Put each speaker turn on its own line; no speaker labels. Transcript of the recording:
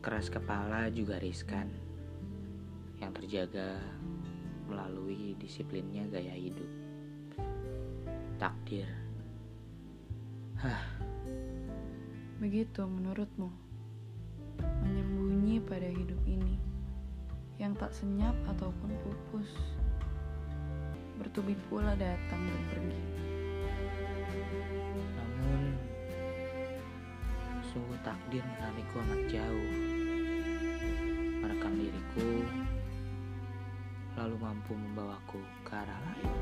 Keras kepala juga riskan. Yang terjaga melalui disiplinnya gaya hidup. Takdir. Hah,
Begitu menurutmu Menyembunyi pada hidup ini Yang tak senyap ataupun pupus Bertubi pula datang dan pergi
namun sungguh takdir menarikku amat jauh. Lalu mampu membawaku ke arah lain.